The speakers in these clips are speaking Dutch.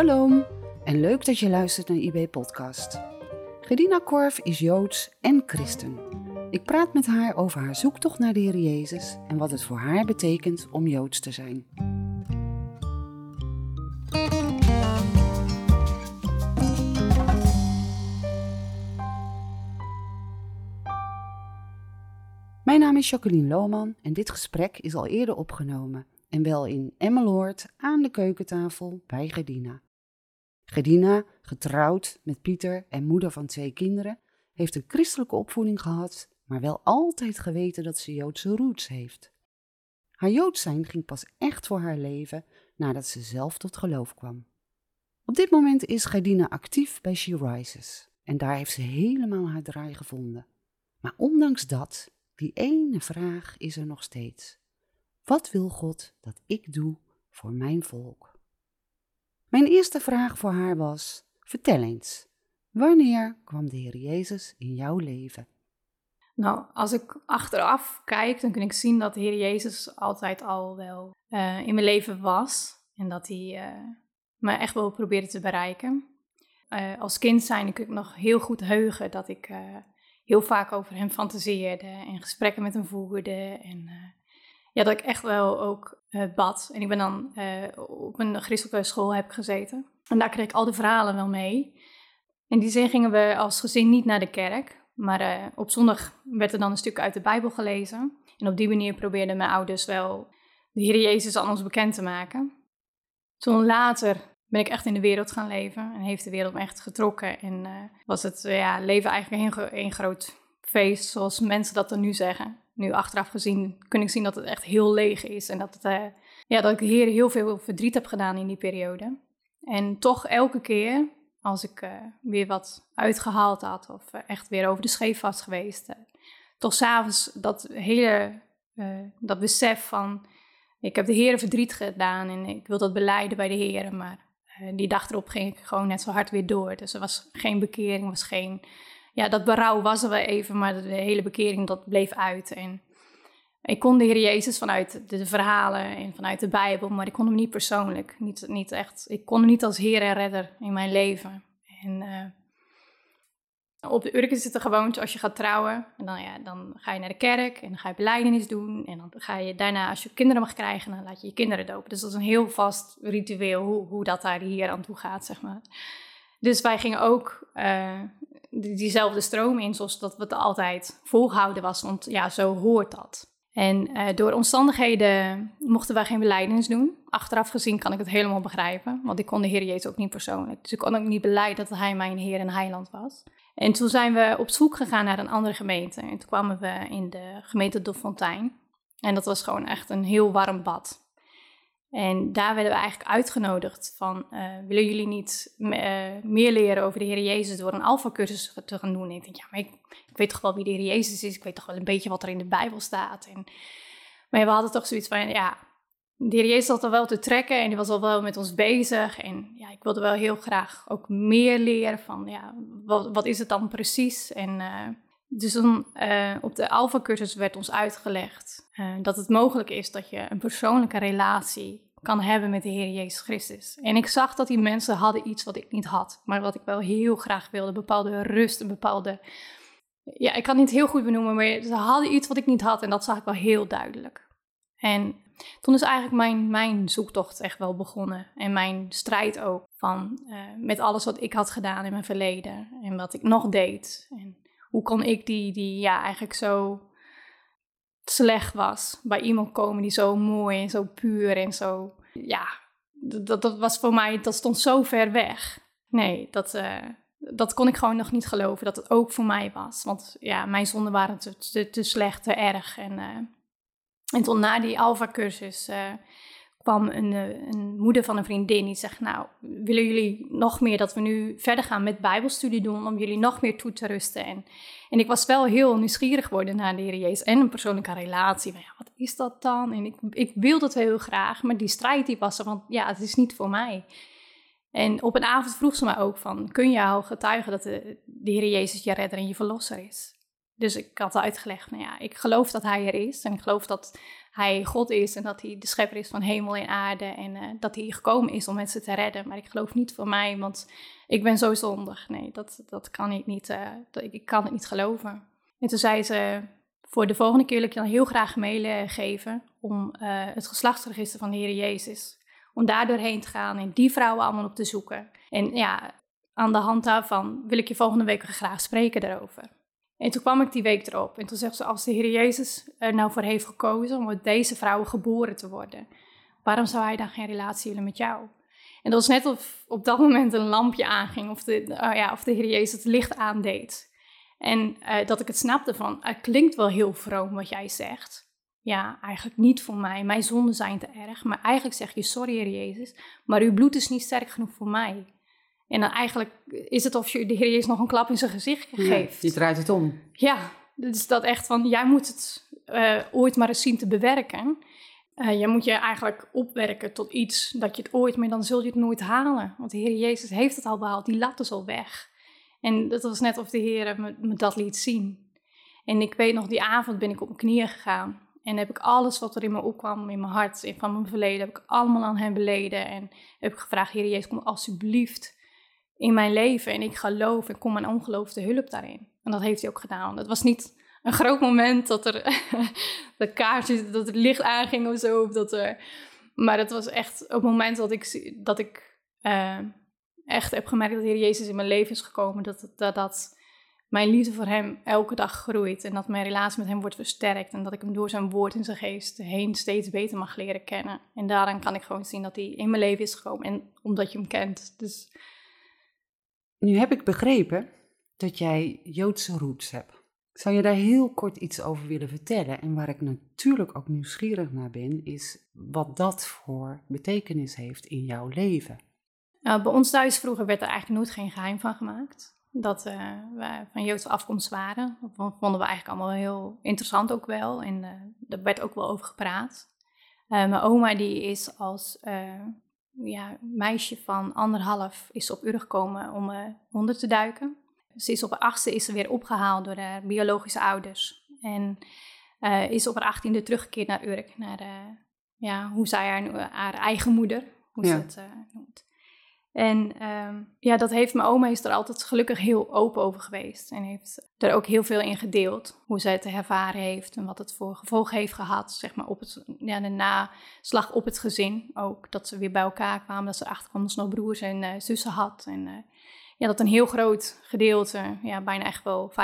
Shalom en leuk dat je luistert naar IB Podcast. Gedina Korf is Joods en christen. Ik praat met haar over haar zoektocht naar de Heer Jezus en wat het voor haar betekent om Joods te zijn. Mijn naam is Jacqueline Lohman en dit gesprek is al eerder opgenomen en wel in Emmeloord aan de keukentafel bij Gedina. Gedina, getrouwd met Pieter en moeder van twee kinderen, heeft een christelijke opvoeding gehad, maar wel altijd geweten dat ze Joodse roots heeft. Haar Joods zijn ging pas echt voor haar leven nadat ze zelf tot geloof kwam. Op dit moment is Gedina actief bij She Rises en daar heeft ze helemaal haar draai gevonden. Maar ondanks dat, die ene vraag is er nog steeds. Wat wil God dat ik doe voor mijn volk? Mijn eerste vraag voor haar was: Vertel eens, wanneer kwam de Heer Jezus in jouw leven? Nou, als ik achteraf kijk, dan kun ik zien dat de Heer Jezus altijd al wel uh, in mijn leven was. En dat hij uh, me echt wel probeerde te bereiken. Uh, als kind zijn kun ik nog heel goed heugen dat ik heel vaak over hem fantaseerde en gesprekken met hem voerde. En ja, dat ik echt wel ook bad. En ik ben dan op een christelijke school heb gezeten. En daar kreeg ik al de verhalen wel mee. En die zin gingen we als gezin niet naar de kerk. Maar uh, op zondag werd er dan een stuk uit de Bijbel gelezen. En op die manier probeerden mijn ouders wel de Heer Jezus aan ons bekend te maken. Toen later ben ik echt in de wereld gaan leven en heeft de wereld me echt getrokken. En was het ja, leven eigenlijk een, een groot feest, zoals mensen dat dan nu zeggen. Nu achteraf gezien kun ik zien dat het echt heel leeg is. En dat, het, ja, dat ik de Heer heel veel verdriet heb gedaan in die periode. En toch elke keer als ik uh, weer wat uitgehaald had of uh, echt weer over de scheef was geweest. Toch s'avonds dat hele, dat besef van, ik heb de heren verdriet gedaan en ik wil dat beleiden bij de heren, maar die dag erop ging ik gewoon net zo hard weer door. Dus er was geen bekering, was geen, ja, dat berouw was er wel even, maar de hele bekering dat bleef uit. En ik kon de Heer Jezus vanuit de, verhalen en vanuit de Bijbel, maar ik kon hem niet persoonlijk. Niet, niet echt, ik kon hem niet als Heer en Redder in mijn leven. En uh, op de Urk is het de gewoonte als je gaat trouwen. En dan, ja, dan ga je naar de kerk en dan ga je beleidenis doen. En dan ga je daarna, als je kinderen mag krijgen, dan laat je je kinderen dopen. Dus dat is een heel vast ritueel hoe, hoe dat daar hier aan toe gaat, zeg maar. Dus wij gingen ook uh, diezelfde stroom in, zoals dat we altijd volgehouden was. Want ja, zo hoort dat. En uh, door omstandigheden mochten wij geen beleidens doen. Achteraf gezien kan ik het helemaal begrijpen, want ik kon de Heer Jezus ook niet persoonlijk. Dus ik kon ook niet beleiden dat Hij mijn Heer en Heiland was. En toen zijn we op zoek gegaan naar een andere gemeente. En toen kwamen we in de gemeente Doffontein. En dat was gewoon echt een heel warm bad. En daar werden we eigenlijk uitgenodigd van, uh, willen jullie niet uh, meer leren over de Heer Jezus door een alfa-cursus te gaan doen? En ik denk, ja, maar ik, ik, weet toch wel wie de Heer Jezus is, ik weet toch wel een beetje wat er in de Bijbel staat. En, maar we hadden toch zoiets van, ja, de Heer Jezus had er wel te trekken en die was al wel met ons bezig. En ja, ik wilde wel heel graag ook meer leren van, ja, wat, wat is het dan precies? En... Uh, dus dan uh, op de Alpha-cursus werd ons uitgelegd uh, dat het mogelijk is dat je een persoonlijke relatie kan hebben met de Heer Jezus Christus. En ik zag dat die mensen hadden iets wat ik niet had, maar wat ik wel heel graag wilde. Bepaalde rust, een bepaalde... Ja, ik kan het niet heel goed benoemen, maar ze hadden iets wat ik niet had en dat zag ik wel heel duidelijk. En toen is eigenlijk mijn, mijn zoektocht echt wel begonnen. En mijn strijd ook van uh, met alles wat ik had gedaan in mijn verleden en wat ik nog deed. En hoe kon ik die, die ja, eigenlijk zo slecht was bij iemand komen die zo mooi en zo puur en zo, ja, dat, dat was voor mij, dat stond zo ver weg. Nee, dat, uh, dat kon ik gewoon nog niet geloven dat het ook voor mij was. Want ja, mijn zonden waren te, te, te slecht, te erg. En, uh, en toen na die Alpha-cursus uh, kwam een, eh, een, moeder van een vriendin die zegt, nou, willen jullie nog meer dat we nu verder gaan met bijbelstudie doen om jullie nog meer toe te rusten? En, en ik was wel heel nieuwsgierig geworden naar de Heer Jezus en een persoonlijke relatie. Maar ja, wat is dat dan? En ik, ik wilde het heel graag, maar die strijd die was er, want ja, het is niet voor mij. En op een avond vroeg ze mij ook van, kun je al getuigen dat de, de Heer Jezus je redder en je verlosser is? Dus ik had uitgelegd, nou ja, ik geloof dat hij er is en ik geloof dat hij God is en dat hij de schepper is van hemel en aarde en eh, dat hij gekomen is om mensen te redden. Maar ik geloof niet voor mij, want ik ben zo zondig. Nee, dat, dat kan ik niet. Uh, dat, ik kan het niet geloven. En toen zei ze, voor de volgende keer wil ik je dan heel graag mailen geven om uh, het geslachtsregister van de Heer Jezus. Om daar doorheen te gaan en die vrouwen allemaal op te zoeken. En ja, aan de hand daarvan wil ik je volgende week graag spreken daarover. En toen kwam ik die week erop. En toen zegt ze, als de Heer Jezus er nou voor heeft gekozen om met deze vrouwen geboren te worden, waarom zou hij dan geen relatie willen met jou? En dat was net of op dat moment een lampje aanging, of de, uh, ja, of de Heer Jezus het licht aandeed. En uh, dat ik het snapte van, het klinkt wel heel vroom wat jij zegt. Ja, eigenlijk niet voor mij. Mijn zonden zijn te erg. Maar eigenlijk zeg je, sorry Heer Jezus, maar uw bloed is niet sterk genoeg voor mij. En dan eigenlijk is het of je de Heer Jezus nog een klap in zijn gezicht geeft. Ja, je draait het om. Ja, dus dat echt van, jij moet het uh, ooit maar eens zien te bewerken. Uh, je moet je eigenlijk opwerken tot iets dat je het ooit, maar dan zul je het nooit halen. Want de Heer Jezus heeft het al behaald, die lat is al weg. En dat was net of de Heer me, me dat liet zien. En ik weet nog, die avond ben ik op mijn knieën gegaan. En heb ik alles wat er in me opkwam, in mijn hart, in van mijn verleden, heb ik allemaal aan hem beleden. En heb ik gevraagd, Heer Jezus, kom alsjeblieft in mijn leven. En ik geloof en kom mijn ongeloof de hulp daarin. En dat heeft hij ook gedaan. Het was niet een groot moment dat er de kaartje, dat het licht aanging of zo. Dat er, maar het was echt op het moment dat ik, dat ik uh, echt heb gemerkt dat de Heer Jezus in mijn leven is gekomen. Dat, dat, dat mijn liefde voor hem elke dag groeit. En dat mijn relatie met hem wordt versterkt. En dat ik hem door zijn woord en zijn geest heen steeds beter mag leren kennen. En daarin kan ik gewoon zien dat hij in mijn leven is gekomen. En omdat je hem kent. Dus nu heb ik begrepen dat jij Joodse roots hebt. Zou je daar heel kort iets over willen vertellen? En waar ik natuurlijk ook nieuwsgierig naar ben, is wat dat voor betekenis heeft in jouw leven. Nou, bij ons thuis vroeger werd er eigenlijk nooit geen geheim van gemaakt. Dat uh, we van Joodse afkomst waren. Dat vonden we eigenlijk allemaal heel interessant ook wel. En uh, daar werd ook wel over gepraat. Uh, mijn oma die is als ja, meisje van anderhalf is op Urk gekomen om uh, onder te duiken. Ze is op haar achtste is ze weer opgehaald door haar biologische ouders. En uh, is op haar achttiende teruggekeerd naar Urk. Naar uh, ja, hoe zij haar, haar eigen moeder, hoe ja. ze het noemt. En um, ja, dat heeft mijn oma is er altijd gelukkig heel open over geweest. En heeft er ook heel veel in gedeeld. Hoe zij het ervaren heeft en wat het voor gevolgen heeft gehad. Zeg maar op het, ja, de naslag op het gezin ook. Dat ze weer bij elkaar kwamen. Dat ze erachter dat ze nog broers en uh, zussen had. En uh, ja, dat een heel groot gedeelte, ja, bijna echt wel 95%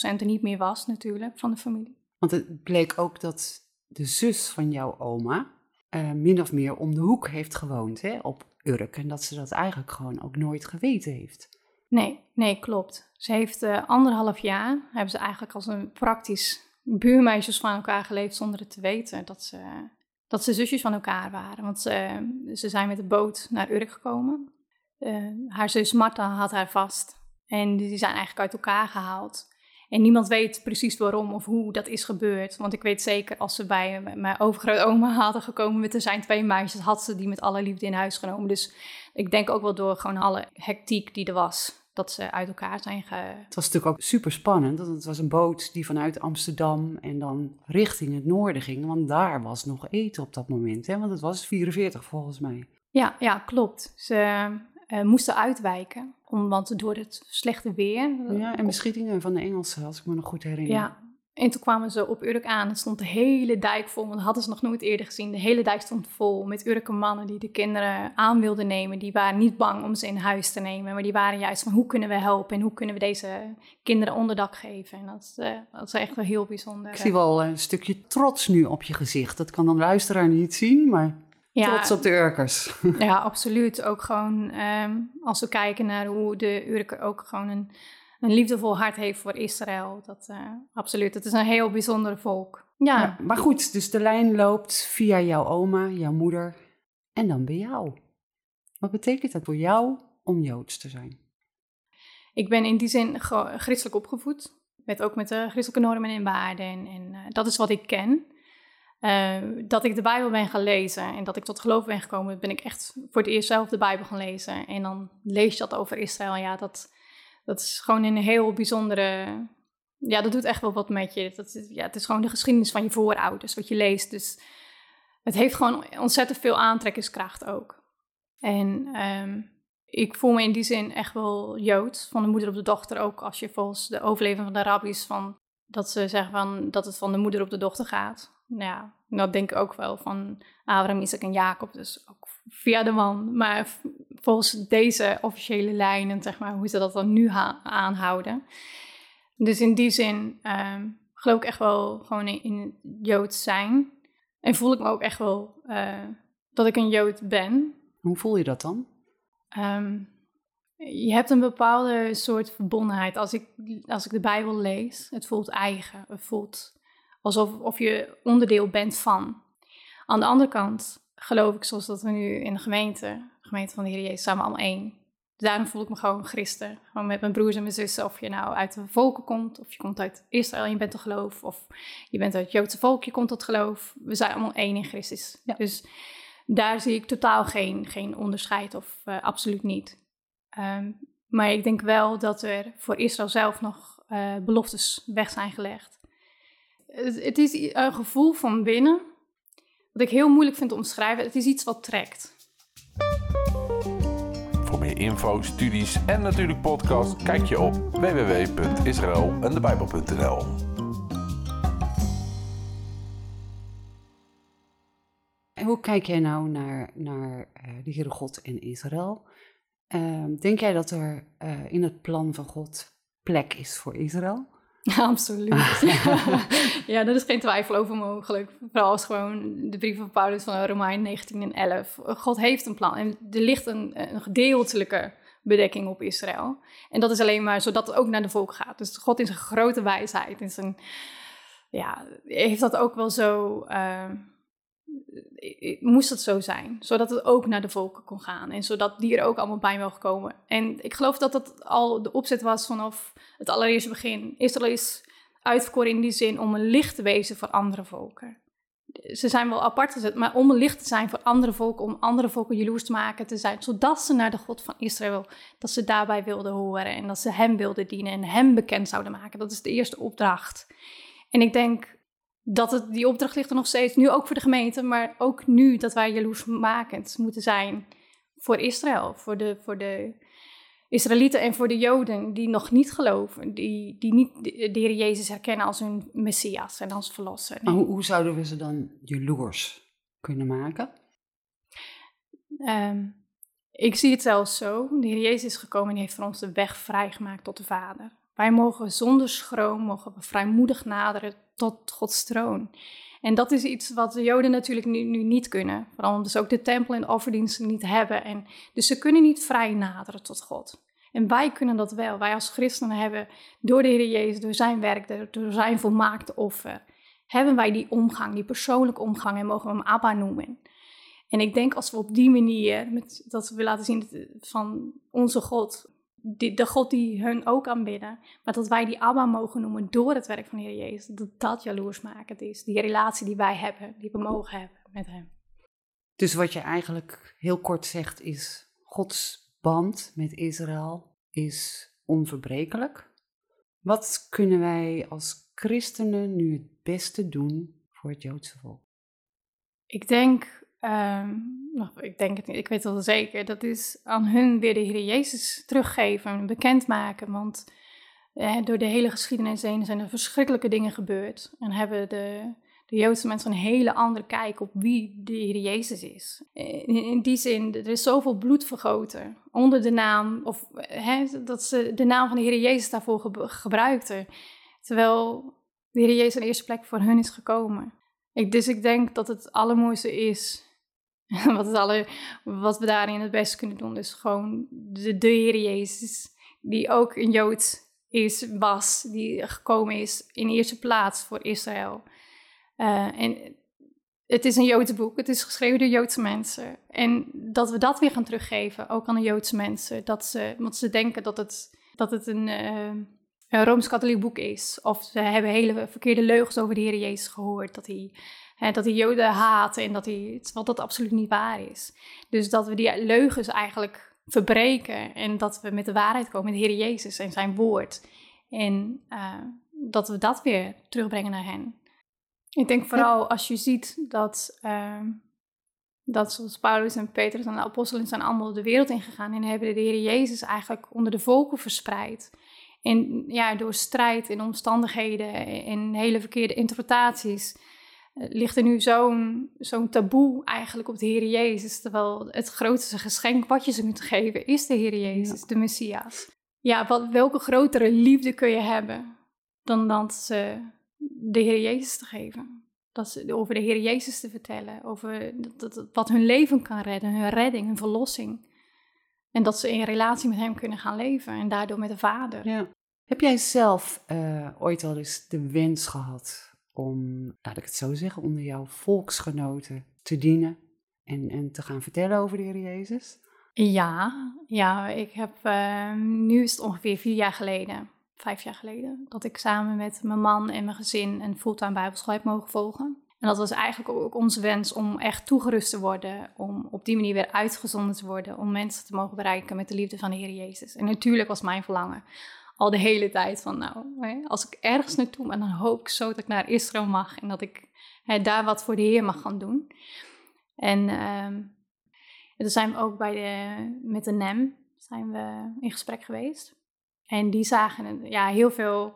er niet meer was natuurlijk van de familie. Want het bleek ook dat de zus van jouw oma uh, min of meer om de hoek heeft gewoond hè, op Urk. En dat ze dat eigenlijk gewoon ook nooit geweten heeft. Nee, nee, klopt. Ze heeft uh, anderhalf jaar, hebben ze eigenlijk als een praktisch buurmeisjes van elkaar geleefd zonder het te weten dat ze, dat ze zusjes van elkaar waren. Want ze, ze zijn met de boot naar Urk gekomen. Uh, haar zus Marta had haar vast. En die zijn eigenlijk uit elkaar gehaald. En niemand weet precies waarom of hoe dat is gebeurd. Want ik weet zeker, als ze bij mijn overgrootoma hadden gekomen met er zijn twee meisjes, had ze die met alle liefde in huis genomen. Dus ik denk ook wel door gewoon alle hectiek die er was, dat ze uit elkaar zijn ge... Het was natuurlijk ook super spannend, want het was een boot die vanuit Amsterdam en dan richting het noorden ging. Want daar was nog eten op dat moment, hè? want het was 44 volgens mij. Ja, ja klopt. Ze uh, moesten uitwijken. Om, want door het slechte weer. Ja, en beschietingen van de Engelsen, als ik me nog goed herinner. Ja, en toen kwamen ze op Urk aan en stond de hele dijk vol. Want dat hadden ze nog nooit eerder gezien. De hele dijk stond vol met Urke mannen die de kinderen aan wilden nemen. Die waren niet bang om ze in huis te nemen. Maar die waren juist van hoe kunnen we helpen en hoe kunnen we deze kinderen onderdak geven. En dat, uh, dat is echt wel heel bijzonder. Ik zie wel een stukje trots nu op je gezicht. Dat kan de luisteraar niet zien, maar ja, trots op de Urkers. Ja, absoluut. Ook gewoon um, als we kijken naar hoe de Urker ook gewoon een, een liefdevol hart heeft voor Israël. Dat, uh, absoluut. Het is een heel bijzonder volk. Ja. ja. Maar goed, dus de lijn loopt via jouw oma, jouw moeder en dan bij jou. Wat betekent dat voor jou om Joods te zijn? Ik ben in die zin christelijk opgevoed. Met ook met de christelijke normen en waarden. En, en uh, dat is wat ik ken. Uh, dat ik de Bijbel ben gaan lezen en dat ik tot geloof ben gekomen, ben ik echt voor het eerst zelf de Bijbel gaan lezen. En dan lees je dat over Israël. Ja, dat, dat is gewoon een heel bijzondere ja, dat doet echt wel wat met je. Dat ja, het is gewoon de geschiedenis van je voorouders, wat je leest. Dus het heeft gewoon ontzettend veel aantrekkingskracht ook. En ehm, ik voel me in die zin echt wel Jood, van de moeder op de dochter ook. Als je volgens de overleving van de rabbis van dat ze zeggen van, dat het van de moeder op de dochter gaat. Nou ja, dat denk ik ook wel van Abraham, Isaac en Jacob. Dus ook via de man. Maar volgens deze officiële lijnen, zeg maar, hoe ze dat dan nu aanhouden. Dus in die zin ehm, geloof ik echt wel gewoon in, in Joods zijn. En voel ik me ook echt wel uh, dat ik een Jood ben. Hoe voel je dat dan? Um, je hebt een bepaalde soort verbondenheid. Als ik, als ik de Bijbel lees, het voelt eigen. Het voelt alsof of je onderdeel bent van. Aan de andere kant geloof ik, zoals dat we nu in de gemeente, de gemeente van de Heer Jezus, samen allemaal één. Daarom voel ik me gewoon christen. Gewoon met mijn broers en mijn zussen. Of je nou uit de volken komt, of je komt uit Israël en je bent tot geloof. Of je bent uit het Joodse volk, je komt tot geloof. We zijn allemaal één in Christus. Dus daar zie ik totaal geen, geen onderscheid of uh, absoluut niet. Um, maar ik denk wel dat er voor Israël zelf nog uh, beloftes weg zijn gelegd. Het, het, is een gevoel van binnen, wat ik heel moeilijk vind te omschrijven. Het is iets wat trekt. Voor meer info, studies en natuurlijk podcast, kijk je op www.israelandebijbel.nl. En hoe kijk jij nou naar, naar uh, de Heere God en Israël? Ehm, denk jij dat er eh, in het plan van God plek is voor Israël? absoluut. ja, daar is geen twijfel over mogelijk. Vooral als gewoon de brief van Paulus van Romein 19 en 11. God heeft een plan en er ligt een, een gedeeltelijke bedekking op Israël. En dat is alleen maar zodat het ook naar de volk gaat. Dus God in zijn grote wijsheid, in zijn, ja, heeft dat ook wel zo... Uh, moest het zo zijn, zodat het ook naar de volken kon gaan en zodat die er ook allemaal bij mogen komen. En ik geloof dat dat al de opzet was vanaf het allereerste begin. Israël is uitverkoren in die zin om een licht te wezen voor andere volken. Ze zijn wel apart gezet, maar om een licht te zijn voor andere volken, om andere volken jaloers te maken te zijn, zodat ze naar de God van Israël, dat ze daarbij wilden horen en dat ze hem wilden dienen en hem bekend zouden maken. Dat is de eerste opdracht. En ik denk dat het, die opdracht ligt er nog steeds, nu ook voor de gemeente, maar ook nu dat wij jaloersmakend moeten zijn voor Israël, voor de, voor de Israëlieten en voor de Joden die nog niet geloven, die, die niet de Heer Jezus herkennen als hun Messias en als Verlosser. Maar hoe, hoe zouden we ze dan jaloers kunnen maken? Ehm, ik zie het zelfs zo. De Heer Jezus is gekomen en heeft voor ons de weg vrijgemaakt tot de Vader. Wij mogen zonder schroom, mogen we vrijmoedig naderen tot Gods troon. En dat is iets wat de Joden natuurlijk nu, nu niet kunnen. Vooral omdat ze ook de tempel en offerdiensten niet hebben. En, dus ze kunnen niet vrij naderen tot God. En wij kunnen dat wel. Wij als christenen hebben door de Heer Jezus, door zijn werk, door zijn volmaakte offer, hebben wij die omgang, die persoonlijke omgang en mogen we hem Abba noemen. En ik denk als we op die manier, met, dat we laten zien van onze God, die, de God die hun ook aanbidden, maar dat wij die Abba mogen noemen door het werk van de Heer Jezus, dat dat jaloersmakend is. Die relatie die wij hebben, die we mogen hebben met Hem. Dus wat je eigenlijk heel kort zegt is, Gods band met Israël is onverbrekelijk. Wat kunnen wij als christenen nu het beste doen voor het Joodse volk? Ik denk Um, nou, ik denk het ik weet het wel zeker. Dat is aan hun weer de Heer Jezus teruggeven, bekendmaken. Want eh, door de hele geschiedenis heen zijn er verschrikkelijke dingen gebeurd. En hebben de, de Joodse mensen een hele andere kijk op wie de Heer Jezus is. In, in die zin, er is zoveel bloed vergoten onder de naam, of hè, dat ze de naam van de Heer Jezus daarvoor gebruikten. Terwijl de Heer Jezus aan eerste plek voor hun is gekomen. Ik, dus ik denk dat het allermooiste is wat, alle, wat we daarin het beste kunnen doen, is gewoon de, de Heer Jezus, die ook een Jood is, was, die gekomen is in eerste plaats voor Israël. Uh, en het is een Joodse boek, het is geschreven door Joodse mensen. En dat we dat weer gaan teruggeven, ook aan de Joodse mensen, dat ze, want ze denken dat het, dat het een, uh, een Rooms-Katholiek boek is. Of ze hebben hele verkeerde leugens over de Heer Jezus gehoord, dat hij dat hij Joden haten en dat hij, terwijl dat absoluut niet waar is. Dus dat we die leugens eigenlijk verbreken en dat we met de waarheid komen, met de Heer Jezus en zijn woord. En uh, dat we dat weer terugbrengen naar hen. Ik denk vooral als je ziet dat, uh, dat zoals Paulus en Petrus en de apostelen zijn allemaal de wereld ingegaan en hebben de Heer Jezus eigenlijk onder de volken verspreid. En ja, door strijd en omstandigheden en hele verkeerde interpretaties eh, ligt er nu zo'n zo'n taboe eigenlijk op de Heer Jezus. Terwijl het grootste geschenk wat je ze kunt geven is de Heer Jezus, de Messias. Ja, wat, welke grotere liefde kun je hebben dan dat ze de Heer Jezus te geven? Dat ze, over de Heer Jezus te vertellen, over dat, wat hun leven kan redden, hun redding, hun verlossing. En dat ze in relatie met Hem kunnen gaan leven en daardoor met de Vader. Ja. Heb jij zelf uh, ooit al eens de wens gehad om, laat ik het zo zeggen, onder jouw volksgenoten te dienen en, en te gaan vertellen over de Heer Jezus? Ja, ja ik heb, uh, nu is het ongeveer vier jaar geleden, vijf jaar geleden, dat ik samen met mijn man en mijn gezin een fulltime bijbelschool heb mogen volgen. En dat was eigenlijk ook onze wens om echt toegerust te worden, om op die manier weer uitgezonden te worden, om mensen te mogen bereiken met de liefde van de Heer Jezus. En natuurlijk was mijn verlangen al de hele tijd van, nou, als ik ergens naartoe ben, dan hoop ik zo dat ik naar Israël mag en dat ik hè, daar wat voor de Heer mag gaan doen. En uh, toen zijn we ook bij de, met de NEM zijn we in gesprek geweest. En die zagen ja, heel veel,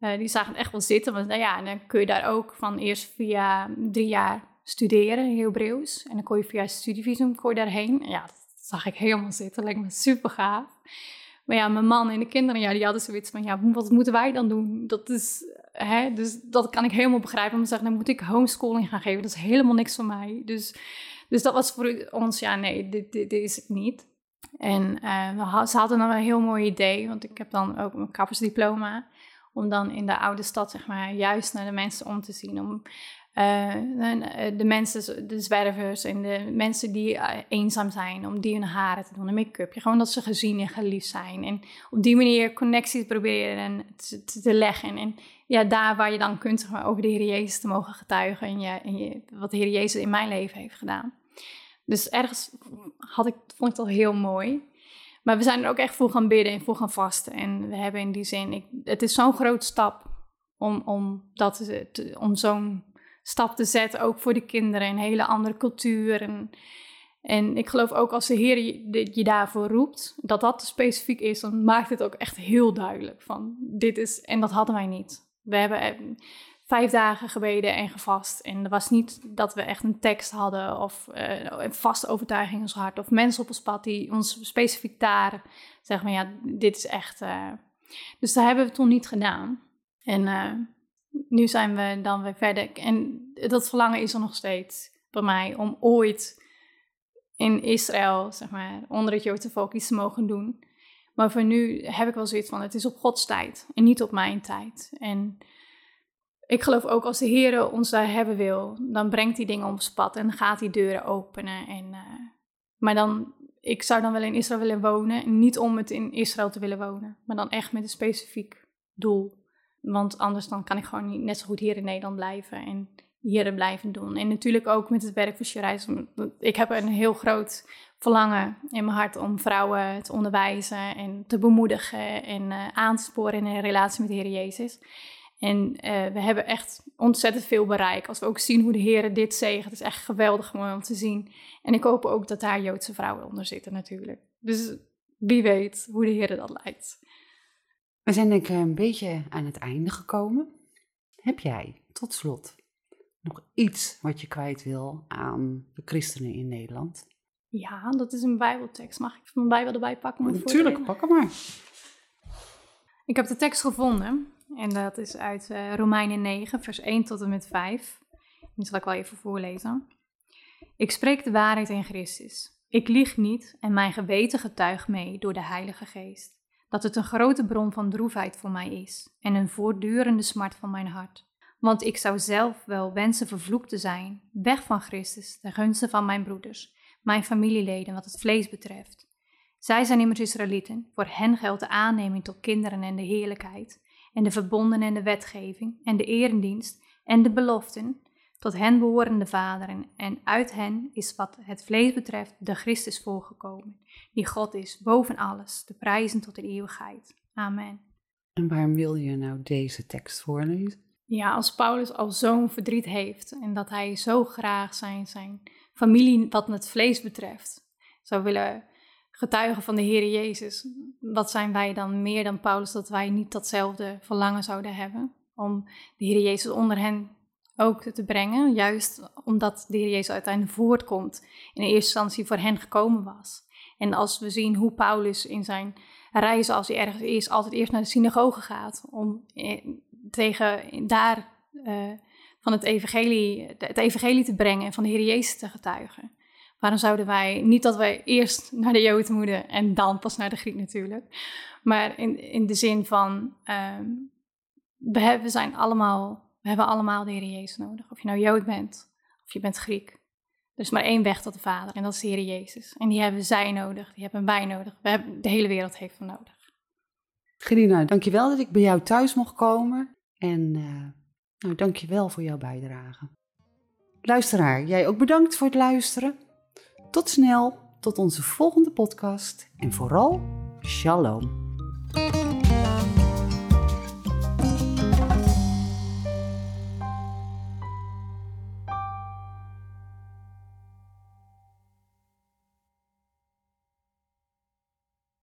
uh, die zagen het echt wel zitten. Want nou ja, dan kun je daar ook van eerst via drie jaar studeren, Hebreeuws. En dan kon je via studievisum kon je daarheen. Ja, dat zag ik helemaal zitten, lijkt me super gaaf. Maar ja, mijn man en de kinderen, ja, die hadden zoiets van, ja, wat moeten wij dan doen? Dat is, hè, dus dat kan ik helemaal begrijpen. Te zeggen, dan moet ik homeschooling gaan geven. Dat is helemaal niks voor mij. Dus, dus dat was voor ons, ja, nee, dit, dit, is het niet. En uh, ze hadden dan een heel mooi idee, want ik heb dan ook een kappersdiploma. Om dan in de oude stad, zeg maar, juist naar de mensen om te zien. Om uh, de mensen, de zwervers en de mensen die uh, eenzaam zijn, om die hun haren te doen, een make-up. Gewoon dat ze gezien en geliefd zijn. En op die manier connecties proberen te, te, leggen. En ja, daar waar je dan kunt zeg maar, over de Heer Jezus te mogen getuigen en, je, en je, wat de Heer Jezus in mijn leven heeft gedaan. Dus ergens had ik, vond ik dat heel mooi. Maar we zijn er ook echt voor gaan bidden en voor gaan vasten. En we hebben in die zin, ik, het is zo'n groot stap om, om, dat om zo'n stap te zetten, ook voor de kinderen, een hele andere cultuur. En, en ik geloof ook als de Heer je, je daarvoor roept, dat dat specifiek is, dan maakt het ook echt heel duidelijk van dit is, en dat hadden wij niet. We hebben eh, vijf dagen gebeden en gevast. En er was niet dat we echt een tekst hadden of uh, een vaste overtuiging in ons hart. Of mensen op ons pad die ons specifiek daar zeggen, maar ja, dit is echt... Uh... dus dat hebben we toen niet gedaan. En nu zijn we dan weer verder. En dat verlangen is er nog steeds bij mij om ooit in Israël, zeg maar, onder het Joodse volk iets te mogen doen. Maar voor nu heb ik wel zoiets van, het is op Gods tijd en niet op mijn tijd. En ik geloof ook als de Heer ons daar hebben wil, dan brengt hij dingen op ons pad en gaat hij deuren openen. En, uh, maar dan, ik zou dan wel in Israël willen wonen, niet om het in Israël te willen wonen, maar dan echt met een specifiek doel. Want anders dan kan ik gewoon niet net zo goed hier in Nederland blijven en hier blijven doen. En natuurlijk ook met het werk voor Shirais. Ik heb een heel groot verlangen in mijn hart om vrouwen te onderwijzen en te bemoedigen en uh, aan te sporen in een relatie met de Heer Jezus. En uh, we hebben echt ontzettend veel bereik. Als we ook zien hoe de Heer dit zegt, het is echt geweldig om te zien. En ik hoop ook dat daar Joodse vrouwen onder zitten natuurlijk. Dus wie weet hoe de Heer dat leidt. We zijn denk ik een beetje aan het einde gekomen. Heb jij tot slot nog iets wat je kwijt wil aan de christenen in Nederland? Ja, dat is een Bijbeltekst. Mag ik mijn Bijbel erbij pakken? Natuurlijk, pak hem maar. Ik heb de tekst gevonden en dat is uit uh, Romeinen 9, vers 1 tot en met 5. Die zal ik wel even voorlezen. Ik spreek de waarheid in Christus. Ik lieg niet en mijn geweten getuigt mee door de Heilige Geest dat het een grote bron van droefheid voor mij is en een voortdurende smart van mijn hart. Want ik zou zelf wel wensen vervloekt te zijn, weg van Christus, ten gunste van mijn broeders, mijn familieleden wat het vlees betreft. Zij zijn immers Israëlieten, voor hen geldt de aanneming tot kinderen en de heerlijkheid, en de verbonden en de wetgeving, en de erendienst, en de beloften, tot hen behoren de vaderen, en uit hen is wat het vlees betreft de Christus voorgekomen, die God is boven alles, te prijzen tot de eeuwigheid. Amen. En waarom wil je nou deze tekst voorlezen? Ja, als Paulus al zo'n verdriet heeft en dat hij zo graag zijn, zijn familie, wat het vlees betreft, zou willen getuigen van de Heer Jezus, wat zijn wij dan meer dan Paulus dat wij niet datzelfde verlangen zouden hebben om de Heer Jezus onder hen ook te brengen, juist omdat de Heer Jezus uiteindelijk voortkomt in eerste instantie voor hen gekomen was. En als we zien hoe Paulus in zijn reizen, als hij ergens is, altijd eerst naar de synagoge gaat om eh, tegen daar uh, van het evangelie, het evangelie te brengen en van de Heer Jezus te getuigen. Waarom zouden wij, niet dat wij eerst naar de Jood moeten en dan pas naar de Griek natuurlijk, maar in, in de zin van, hebben, we zijn allemaal, we hebben allemaal de Heer Jezus nodig. Of je nou Jood bent, of je bent Griek. Er is maar één weg tot de Vader en dat is de Heer Jezus. En die hebben zij nodig, die hebben wij nodig. We hebben, de hele wereld heeft hem nodig. Gerina, dankjewel dat ik bij jou thuis mocht komen. En uh, nou, dankjewel voor jouw bijdrage. Luisteraar, jij ook bedankt voor het luisteren. Tot snel, tot onze volgende podcast. En vooral, shalom.